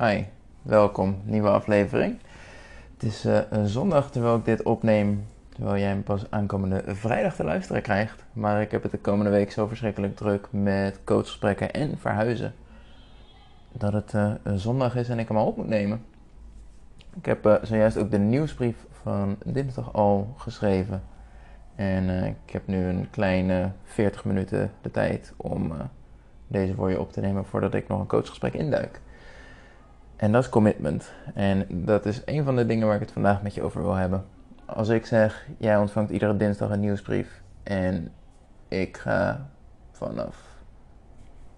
Hi, welkom, nieuwe aflevering. Het is uh, een zondag terwijl ik dit opneem, terwijl jij hem pas aankomende vrijdag te luisteren krijgt. Maar ik heb het de komende week zo verschrikkelijk druk met coachgesprekken en verhuizen. Dat het uh, een zondag is en ik hem al op moet nemen. Ik heb uh, zojuist ook de nieuwsbrief van dinsdag al geschreven. En ik heb nu een kleine 40 minuten de tijd om deze voor je op te nemen voordat ik nog een coachgesprek induik. En dat is commitment. En dat is een van de dingen waar ik het vandaag met je over wil hebben. Als ik zeg, jij ontvangt iedere dinsdag een nieuwsbrief en ik ga vanaf,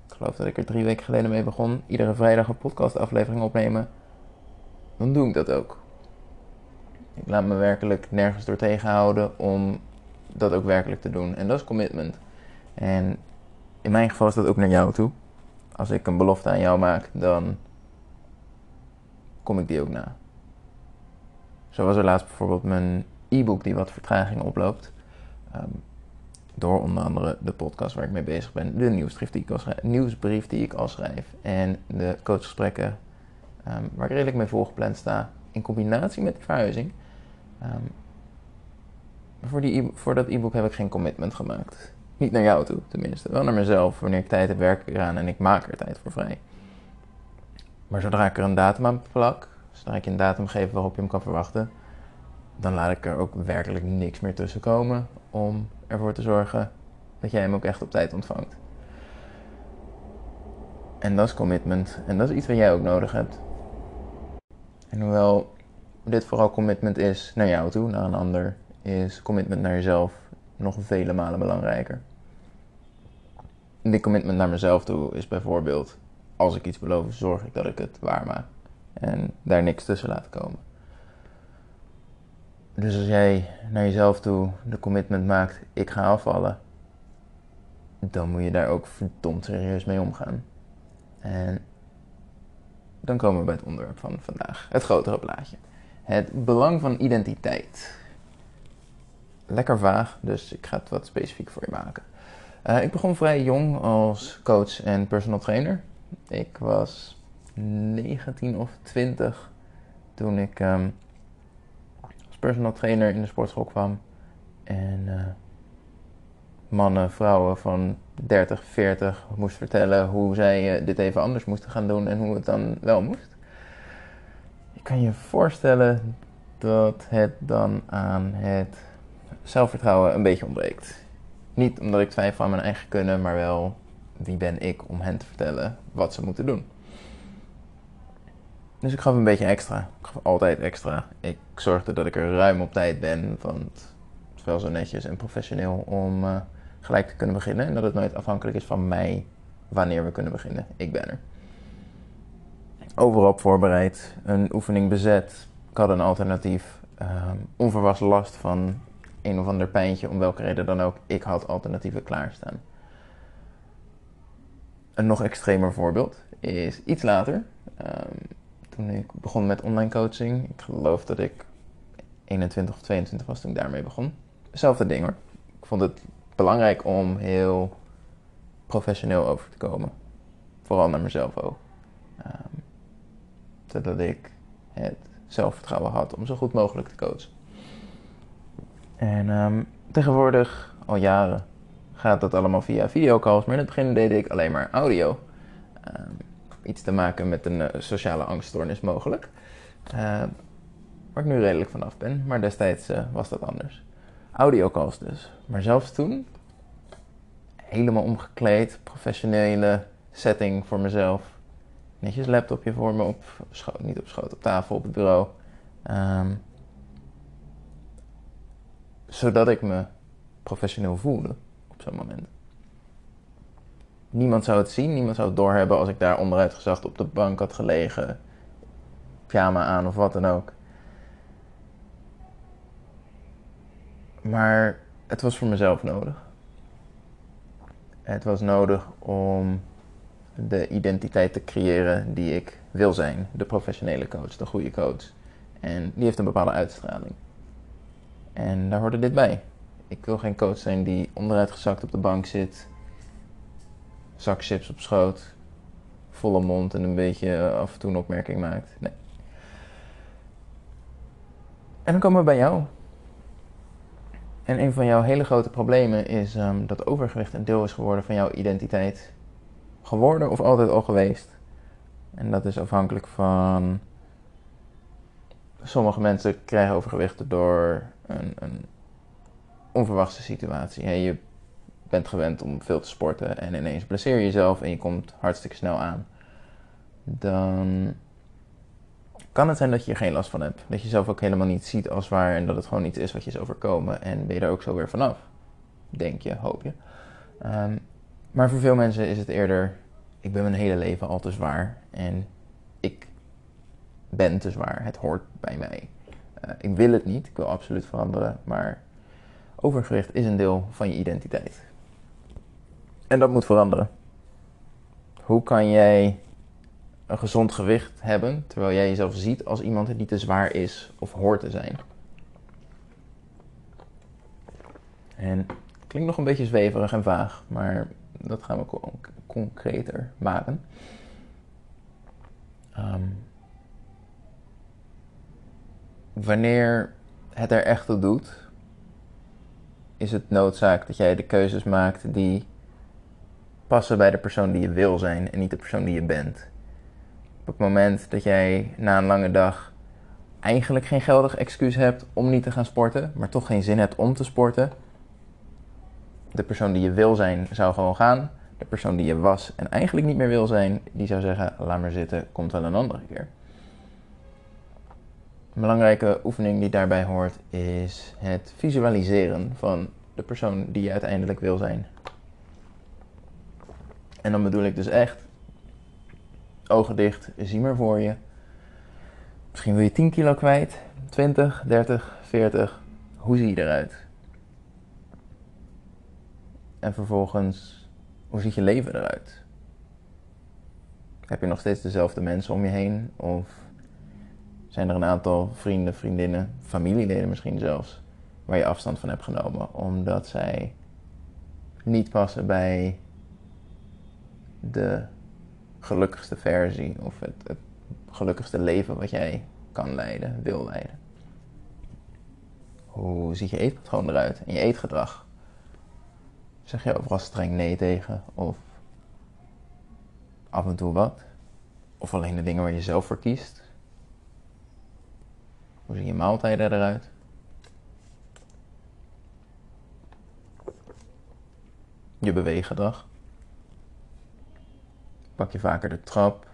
ik geloof dat ik er drie weken geleden mee begon, iedere vrijdag een podcastaflevering opnemen, dan doe ik dat ook. Ik laat me werkelijk nergens door tegenhouden om dat ook werkelijk te doen. En dat is commitment. En in mijn geval is dat ook naar jou toe. Als ik een belofte aan jou maak, dan kom ik die ook na. Zo was er laatst bijvoorbeeld mijn e-book die wat vertraging oploopt. Ehm, door onder andere de podcast waar ik mee bezig ben, de nieuwsbrief die ik al schrijf, nieuwsbrief die ik al schrijf en de coachgesprekken um, waar ik redelijk mee volgepland sta in combinatie met die verhuizing. Um, voor, die e voor dat e-book heb ik geen commitment gemaakt. Niet naar jou toe, tenminste. Wel naar mezelf. Wanneer ik tijd heb, werk ik eraan en ik maak er tijd voor vrij. Maar zodra ik er een datum aan plak, zodra ik je een datum geef waarop je hem kan verwachten, dan laat ik er ook werkelijk niks meer tussen komen om ervoor te zorgen dat jij hem ook echt op tijd ontvangt. En dat is commitment. En dat is iets wat jij ook nodig hebt. En hoewel dit vooral commitment is naar jou toe, naar een ander, is commitment naar jezelf nog vele malen belangrijker. Die commitment naar mezelf toe is bijvoorbeeld als ik iets beloof, zorg ik dat ik het waarmaak. En daar niks tussen laat komen. Dus als jij naar jezelf toe de commitment maakt, ik ga afvallen, dan moet je daar ook verdomd serieus mee omgaan. En dan komen we bij het onderwerp van vandaag, het grotere plaatje. Het belang van identiteit. Lekker vaag, dus ik ga het wat specifiek voor je maken. Uh, ik begon vrij jong als coach en personal trainer. Ik was 19 of 20 toen ik um, als personal trainer in de sportschool kwam. En uh, mannen, vrouwen van 30, 40 moest vertellen hoe zij uh, dit even anders moesten gaan doen en hoe het dan wel moest. Je kan je voorstellen dat het dan aan het zelfvertrouwen een beetje ontbreekt. Niet omdat ik twijfel aan mijn eigen kunnen, maar wel wie ben ik om hen te vertellen wat ze moeten doen. Dus ik gaf een beetje extra. Ik gaf altijd extra. Ik zorgde dat ik er ruim op tijd ben, want het is wel zo netjes en professioneel om uh, gelijk te kunnen beginnen. En dat het nooit afhankelijk is van mij wanneer we kunnen beginnen. Ik ben er. Overal voorbereid, een oefening bezet. Ik had een alternatief. Uh, last van een of ander pijntje, om welke reden dan ook. Ik had alternatieven klaarstaan. Een nog extremer voorbeeld is iets later, um, toen ik begon met online coaching. Ik geloof dat ik 21 of 22 was toen ik daarmee begon. Hetzelfde ding hoor. Ik vond het belangrijk om heel professioneel over te komen. Vooral naar mezelf ook. Um, zodat ik het zelfvertrouwen had om zo goed mogelijk te coachen. En um, tegenwoordig, al jaren, gaat dat allemaal via videocalls. Maar in het begin deed ik alleen maar audio. Um, iets te maken met een uh, sociale angststoornis mogelijk. Uh, waar ik nu redelijk vanaf ben. Maar destijds uh, was dat anders. Audiocalls dus. Maar zelfs toen, helemaal omgekleed, professionele setting voor mezelf. Netjes laptopje voor me op niet op schoot, op tafel, op het bureau. Um, zodat ik me professioneel voelde op zo'n moment. Niemand zou het zien, niemand zou het doorhebben als ik daar onderuit gezakt op de bank had gelegen, pyjama aan of wat dan ook. Maar het was voor mezelf nodig. Het was nodig om de identiteit te creëren die ik wil zijn. De professionele coach, de goede coach. En die heeft een bepaalde uitstraling. En daar hoorde dit bij. Ik wil geen coach zijn die onderuit gezakt op de bank zit, zak chips op schoot, volle mond en een beetje af en toe een opmerking maakt. Nee. En dan komen we bij jou. En een van jouw hele grote problemen is um, dat overgewicht een deel is geworden van jouw identiteit. Geworden of altijd al geweest. En dat is afhankelijk van. Sommige mensen krijgen overgewicht door een, een onverwachte situatie. je bent gewend om veel te sporten en ineens blesseer je jezelf en je komt hartstikke snel aan. Dan kan het zijn dat je er geen last van hebt. Dat je zelf ook helemaal niet ziet als waar en dat het gewoon iets is wat je is overkomen. En ben je er ook zo weer vanaf. Denk je, hoop je. Ehm, maar voor veel mensen is het eerder, ik ben mijn hele leven al te zwaar. En ik ben te zwaar. Het hoort bij mij. Uh, ik wil het niet, ik wil absoluut veranderen. Maar overgewicht is een deel van je identiteit. En dat moet veranderen. Hoe kan jij een gezond gewicht hebben, terwijl jij jezelf ziet als iemand die niet te zwaar is of hoort te zijn. En het klinkt nog een beetje zweverig en vaag, maar dat gaan we concreter maken. Ehm, wanneer het er echt toe doet, is het noodzaak dat jij de keuzes maakt die passen bij de persoon die je wil zijn en niet de persoon die je bent op het moment dat jij na een lange dag eigenlijk geen geldig excuus hebt om niet te gaan sporten, maar toch geen zin hebt om te sporten, de persoon die je wil zijn zou gewoon gaan. De persoon die je was en eigenlijk niet meer wil zijn, die zou zeggen: laat maar zitten, komt wel een andere keer. Een belangrijke oefening die daarbij hoort is het visualiseren van de persoon die je uiteindelijk wil zijn. En dan bedoel ik dus echt ogen dicht, zie maar voor je. Misschien wil je 10 kilo kwijt, 20, 30, 40. Hoe zie je eruit? En vervolgens, hoe ziet je leven eruit? Heb je nog steeds dezelfde mensen om je heen? Of zijn er een aantal vrienden, vriendinnen, familieleden misschien zelfs, waar je afstand van hebt genomen omdat zij niet passen bij de gelukkigste versie of het, het gelukkigste leven wat jij kan leiden, wil leiden. Hoe ziet je eetpatroon eruit en je eetgedrag? Zeg je overal streng nee tegen of af en toe wat? Of alleen de dingen waar je zelf voor kiest? Hoe zien je maaltijden eruit? Je beweeggedrag? Pak je vaker de trap?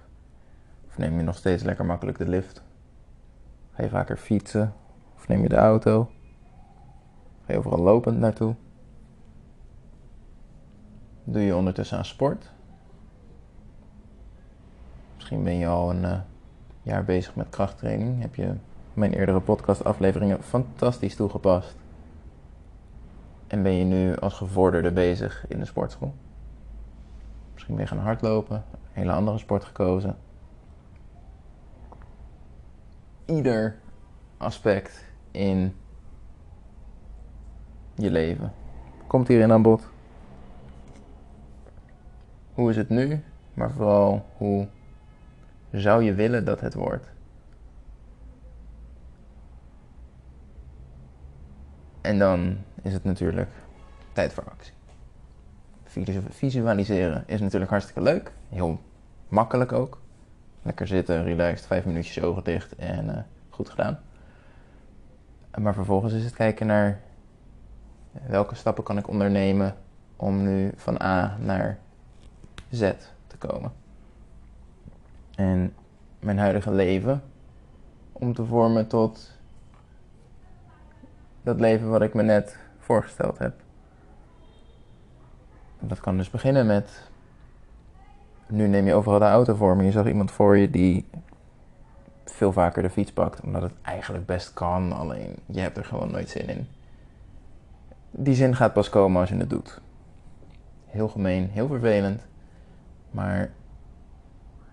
Of neem je nog steeds lekker makkelijk de lift? Ga je vaker fietsen? Of neem je de auto? Ga je overal lopend naartoe? Doe je ondertussen aan sport? Misschien ben je al een uh, jaar bezig met krachttraining. Heb je mijn eerdere podcastafleveringen fantastisch toegepast. En ben je nu als gevorderde bezig in de sportschool? Misschien ben je gaan hardlopen, een hele andere sport gekozen. Ieder aspect in je leven komt hierin aan bod. Hoe is het nu, maar vooral hoe zou je willen dat het wordt? En dan is het natuurlijk tijd voor actie visualiseren is natuurlijk hartstikke leuk. Heel makkelijk ook. Lekker zitten, relaxed, vijf minuutjes ogen dicht en uh, goed gedaan. Maar vervolgens is het kijken naar welke stappen kan ik ondernemen om nu van A naar Z te komen. En mijn huidige leven om te vormen tot dat leven wat ik me net voorgesteld heb. Dat kan dus beginnen met. Nu neem je overal de auto voor, maar je zag iemand voor je die veel vaker de fiets pakt, omdat het eigenlijk best kan, alleen je hebt er gewoon nooit zin in. Die zin gaat pas komen als je het doet. Heel gemeen, heel vervelend, maar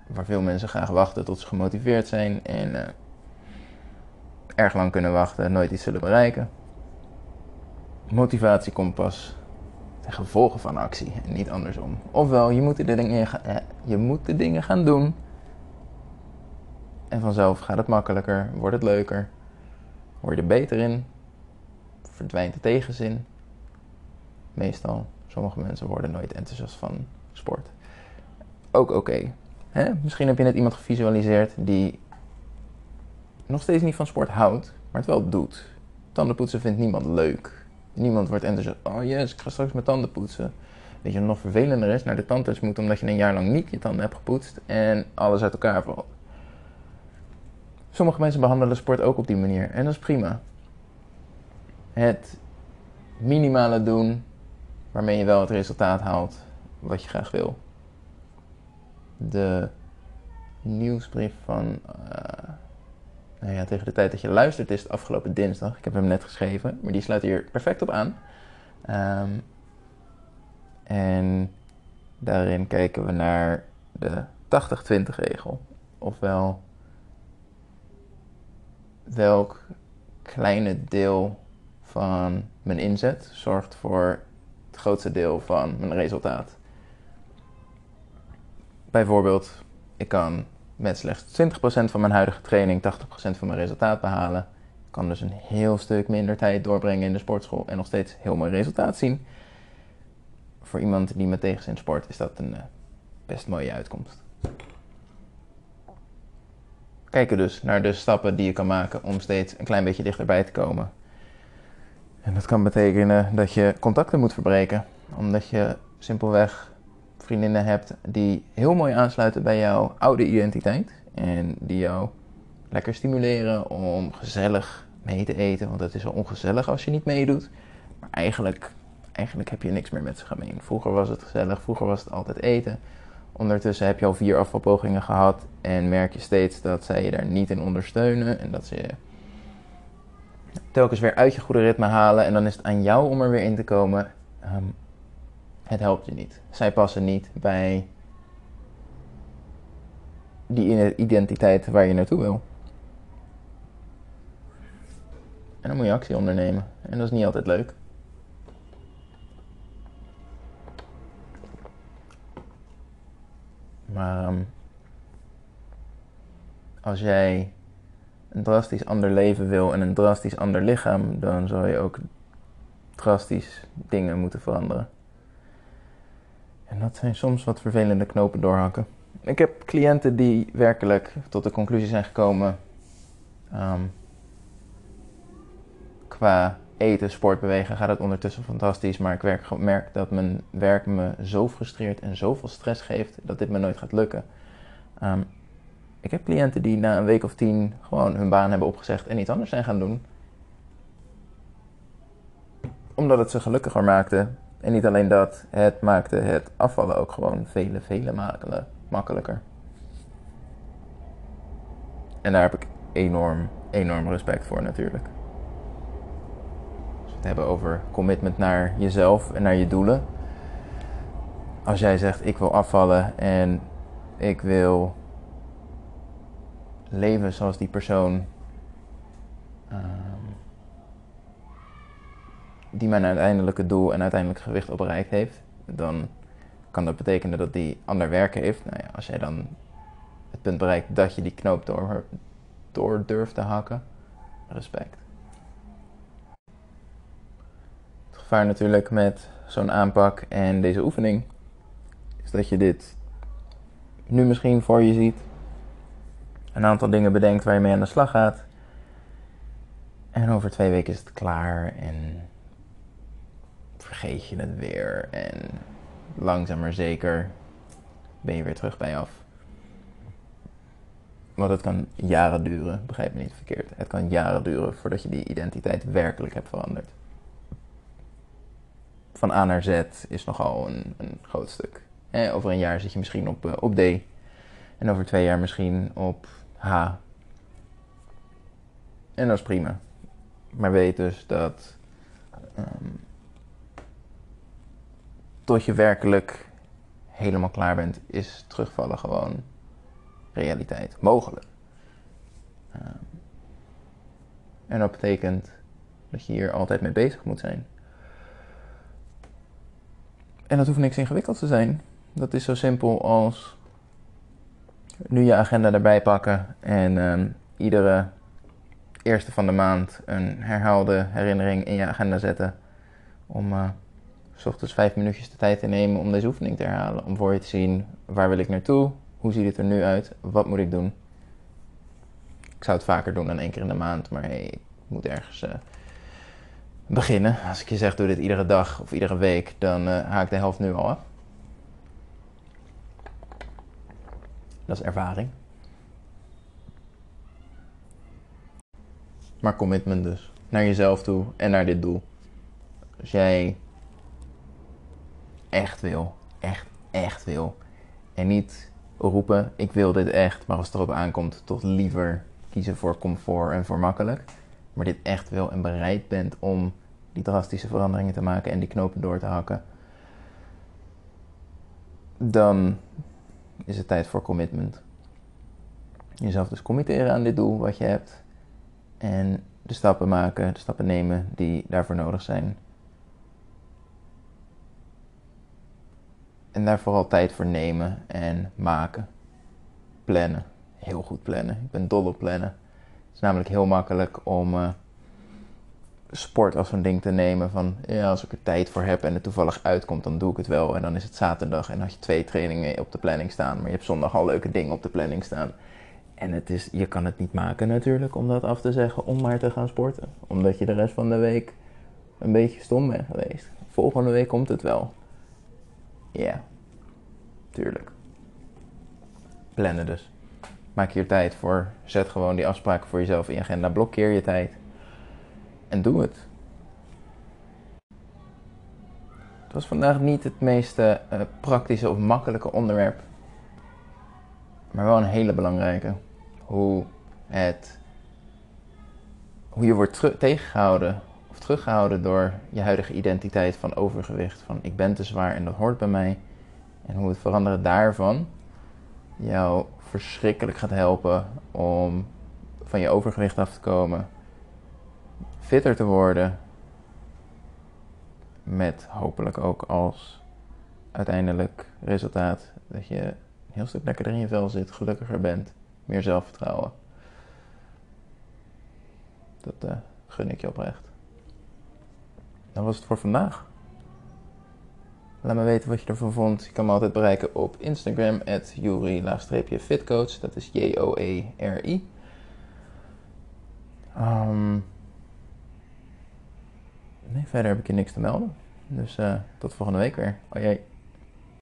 waar veel mensen graag wachten tot ze gemotiveerd zijn en uh, erg lang kunnen wachten en nooit iets zullen bereiken. Motivatie komt pas ten gevolge van actie en niet andersom. Ofwel, je moet de dingen, eh, je moet de dingen gaan doen. En vanzelf gaat het makkelijker, wordt het leuker, word je er beter in, verdwijnt de tegenzin. Meestal, sommige mensen worden nooit enthousiast van sport. Ook oké. Misschien heb je net iemand gevisualiseerd die nog steeds niet van sport houdt, maar het wel doet. Tandenpoetsen vindt niemand leuk. Niemand wordt enthousiast. Oh yes, ik ga straks mijn tanden poetsen. Weet je nog vervelender is? Naar de tandarts moet omdat je een jaar lang niet je tanden hebt gepoetst en alles uit elkaar valt. Sommige mensen behandelen sport ook op die manier en dat is prima. Het minimale doen waarmee je wel het resultaat haalt wat je graag wil. De nieuwsbrief van. Uh, nou ja, tegen de tijd dat je luistert is het afgelopen dinsdag. Ik heb hem net geschreven, maar die sluit hier perfect op aan. Um, en daarin kijken we naar de 80-20 regel. Ofwel, welk kleine deel van mijn inzet zorgt voor het grootste deel van mijn resultaat. Bijvoorbeeld, ik kan met slechts 20% van mijn huidige training 80% van mijn resultaat behalen. Ik kan dus een heel stuk minder tijd doorbrengen in de sportschool en nog steeds heel mooi resultaat zien. Voor iemand die met tegenzin sport is dat een uh, best mooie uitkomst. Kijken dus naar de stappen die je kan maken om steeds een klein beetje dichterbij te komen. En dat kan betekenen dat je contacten moet verbreken, omdat je simpelweg vriendinnen hebt die heel mooi aansluiten bij jouw oude identiteit. En die jou lekker stimuleren om gezellig mee te eten. Want het is wel ongezellig als je niet meedoet. Maar eigenlijk, eigenlijk heb je niks meer met ze gemeen. Vroeger was het gezellig, vroeger was het altijd eten. Ondertussen heb je al vier afvalpogingen gehad en merk je steeds dat zij je daar niet in ondersteunen. En dat ze je telkens weer uit je goede ritme halen. En dan is het aan jou om er weer in te komen. Ehm, het helpt je niet. Zij passen niet bij die identiteit waar je naartoe wil. En dan moet je actie ondernemen. En dat is niet altijd leuk. Maar um, als jij een drastisch ander leven wil en een drastisch ander lichaam, dan zal je ook drastisch dingen moeten veranderen. En dat zijn soms wat vervelende knopen doorhakken. Ik heb cliënten die werkelijk tot de conclusie zijn gekomen. Um, qua eten, sport, bewegen gaat het ondertussen fantastisch. Maar ik werk, merk dat mijn werk me zo frustreert en zoveel stress geeft dat dit me nooit gaat lukken. Um, ik heb cliënten die na een week of tien gewoon hun baan hebben opgezegd en iets anders zijn gaan doen. Omdat het ze gelukkiger maakte en niet alleen dat, het maakte het afvallen ook gewoon vele, vele malen makkelijker. En daar heb ik enorm, enorm respect voor natuurlijk. Als we het hebben over commitment naar jezelf en naar je doelen. Als jij zegt ik wil afvallen en ik wil leven zoals die persoon uh, die mijn uiteindelijke doel en uiteindelijk gewicht op bereikt heeft, dan kan dat betekenen dat die ander werk heeft. Nou ja, als jij dan het punt bereikt dat je die knoop door, door durft te hakken, respect. Het gevaar natuurlijk met zo'n aanpak en deze oefening is dat je dit nu misschien voor je ziet, een aantal dingen bedenkt waar je mee aan de slag gaat. En over twee weken is het klaar en vergeet je het weer en langzaam maar zeker ben je weer terug bij af. Want het kan jaren duren, begrijp me niet verkeerd. Het kan jaren duren voordat je die identiteit werkelijk hebt veranderd. Van A naar Z is nogal een, een groot stuk. Eh, over een jaar zit je misschien op, uh, op D. En over twee jaar misschien op H. En dat is prima. Maar weet dus dat um, tot je werkelijk helemaal klaar bent, is terugvallen gewoon realiteit. Mogelijk. Um, en dat betekent dat je hier altijd mee bezig moet zijn. En dat hoeft niks ingewikkeld te zijn. Dat is zo simpel als nu je agenda erbij pakken en ehm, iedere eerste van de maand een herhaalde herinnering in je agenda zetten. Om uh, s vijf minuutjes de tijd te nemen om deze oefening te herhalen. Om voor je te zien waar wil ik naartoe, hoe ziet het er nu uit, wat moet ik doen. Ik zou het vaker doen dan één keer in de maand, maar hey, ik moet ergens uh, beginnen. Als ik je zeg doe dit iedere dag of iedere week, dan uh, haak ik de helft nu al af. Dat is ervaring. Maar commitment dus. Naar jezelf toe en naar dit doel. Als jij echt wil, echt, echt wil. En niet roepen, ik wil dit echt, maar als het erop aankomt, toch liever kiezen voor comfort en voor makkelijk. Maar dit echt wil en bereid bent om die drastische veranderingen te maken en die knopen door te hakken. Dan is het tijd voor commitment. Jezelf dus committeren aan dit doel wat je hebt. En de stappen maken, de stappen nemen die daarvoor nodig zijn. En daar vooral tijd voor nemen en maken. Plannen. Heel goed plannen. Ik ben dol op plannen. Het is namelijk heel makkelijk om uh, sport als zo'n ding te nemen. Van ja, als ik er tijd voor heb en het toevallig uitkomt, dan doe ik het wel. En dan is het zaterdag en had je twee trainingen op de planning staan. Maar je hebt zondag al leuke dingen op de planning staan. En het is, je kan het niet maken natuurlijk om dat af te zeggen om maar te gaan sporten. Omdat je de rest van de week een beetje stom bent geweest. Volgende week komt het wel. Ja, tuurlijk. Plannen dus. Maak hier tijd voor. Zet gewoon die afspraken voor jezelf in je agenda. Blokkeer je tijd. En doe het. Het was vandaag niet het meest uh, praktische of makkelijke onderwerp. Maar wel een hele belangrijke. Hoe het. Hoe je wordt tegengehouden teruggehouden door je huidige identiteit van overgewicht. Van ik ben te zwaar en dat hoort bij mij. En hoe het veranderen daarvan jou verschrikkelijk gaat helpen om van je overgewicht af te komen. Fitter te worden. Met hopelijk ook als uiteindelijk resultaat dat je een heel stuk lekkerder in je vel zit, gelukkiger bent, meer zelfvertrouwen. Dat uh, gun ik je oprecht. Dat was het voor vandaag. Laat me weten wat je ervan vond. Je kan me altijd bereiken op Instagram, at fitcoach Dat is J-O-E-R-I. Um, nee, verder heb ik je niks te melden. Dus uh, tot volgende week weer. Oh jee.